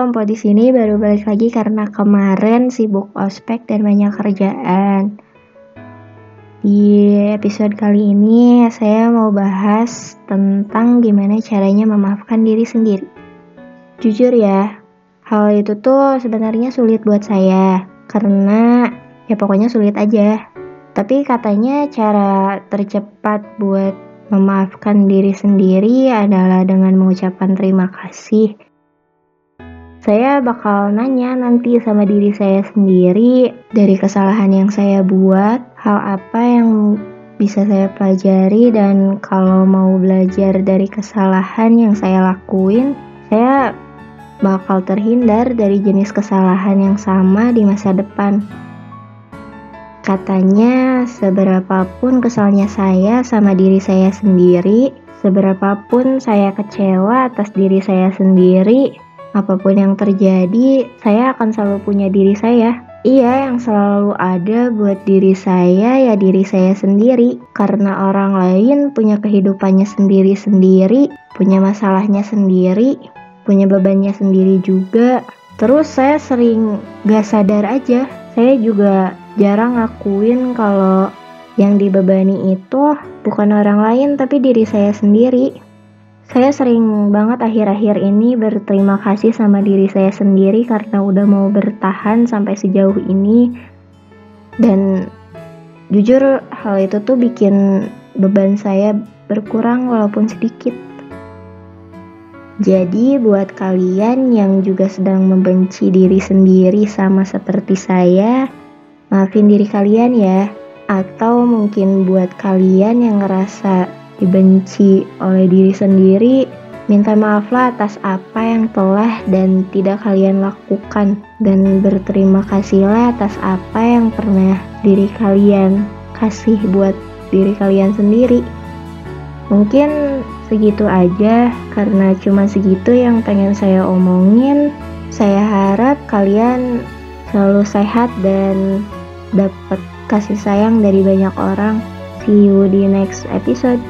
Empo di sini baru balik lagi karena kemarin sibuk ospek dan banyak kerjaan. Di episode kali ini saya mau bahas tentang gimana caranya memaafkan diri sendiri. Jujur ya, hal itu tuh sebenarnya sulit buat saya karena ya pokoknya sulit aja. Tapi katanya cara tercepat buat memaafkan diri sendiri adalah dengan mengucapkan terima kasih saya bakal nanya nanti sama diri saya sendiri dari kesalahan yang saya buat, hal apa yang bisa saya pelajari dan kalau mau belajar dari kesalahan yang saya lakuin, saya bakal terhindar dari jenis kesalahan yang sama di masa depan. Katanya, seberapapun kesalnya saya sama diri saya sendiri, seberapapun saya kecewa atas diri saya sendiri, Apa pun yang terjadi, saya akan selalu punya diri saya. Iya, yang selalu ada buat diri saya ya diri saya sendiri. Karena orang lain punya kehidupannya sendiri-sendiri, punya masalahnya sendiri, punya bebannya sendiri juga. Terus saya sering gak sadar aja, saya juga jarang ngakuin kalau yang dibebani itu bukan orang lain tapi diri saya sendiri. Saya sering banget akhir-akhir ini berterima kasih sama diri saya sendiri karena udah mau bertahan sampai sejauh ini. Dan jujur hal itu tuh bikin beban saya berkurang walaupun sedikit. Jadi buat kalian yang juga sedang membenci diri sendiri sama seperti saya, maafin diri kalian ya. Atau mungkin buat kalian yang ngerasa dibenci oleh diri sendiri, minta maaflah atas apa yang telah dan tidak kalian lakukan dan berterima kasihlah atas apa yang pernah diri kalian kasih buat diri kalian sendiri. Mungkin segitu aja karena cuma segitu yang pengen saya omongin. Saya harap kalian selalu sehat dan dapat kasih sayang dari banyak orang. See you di next episode.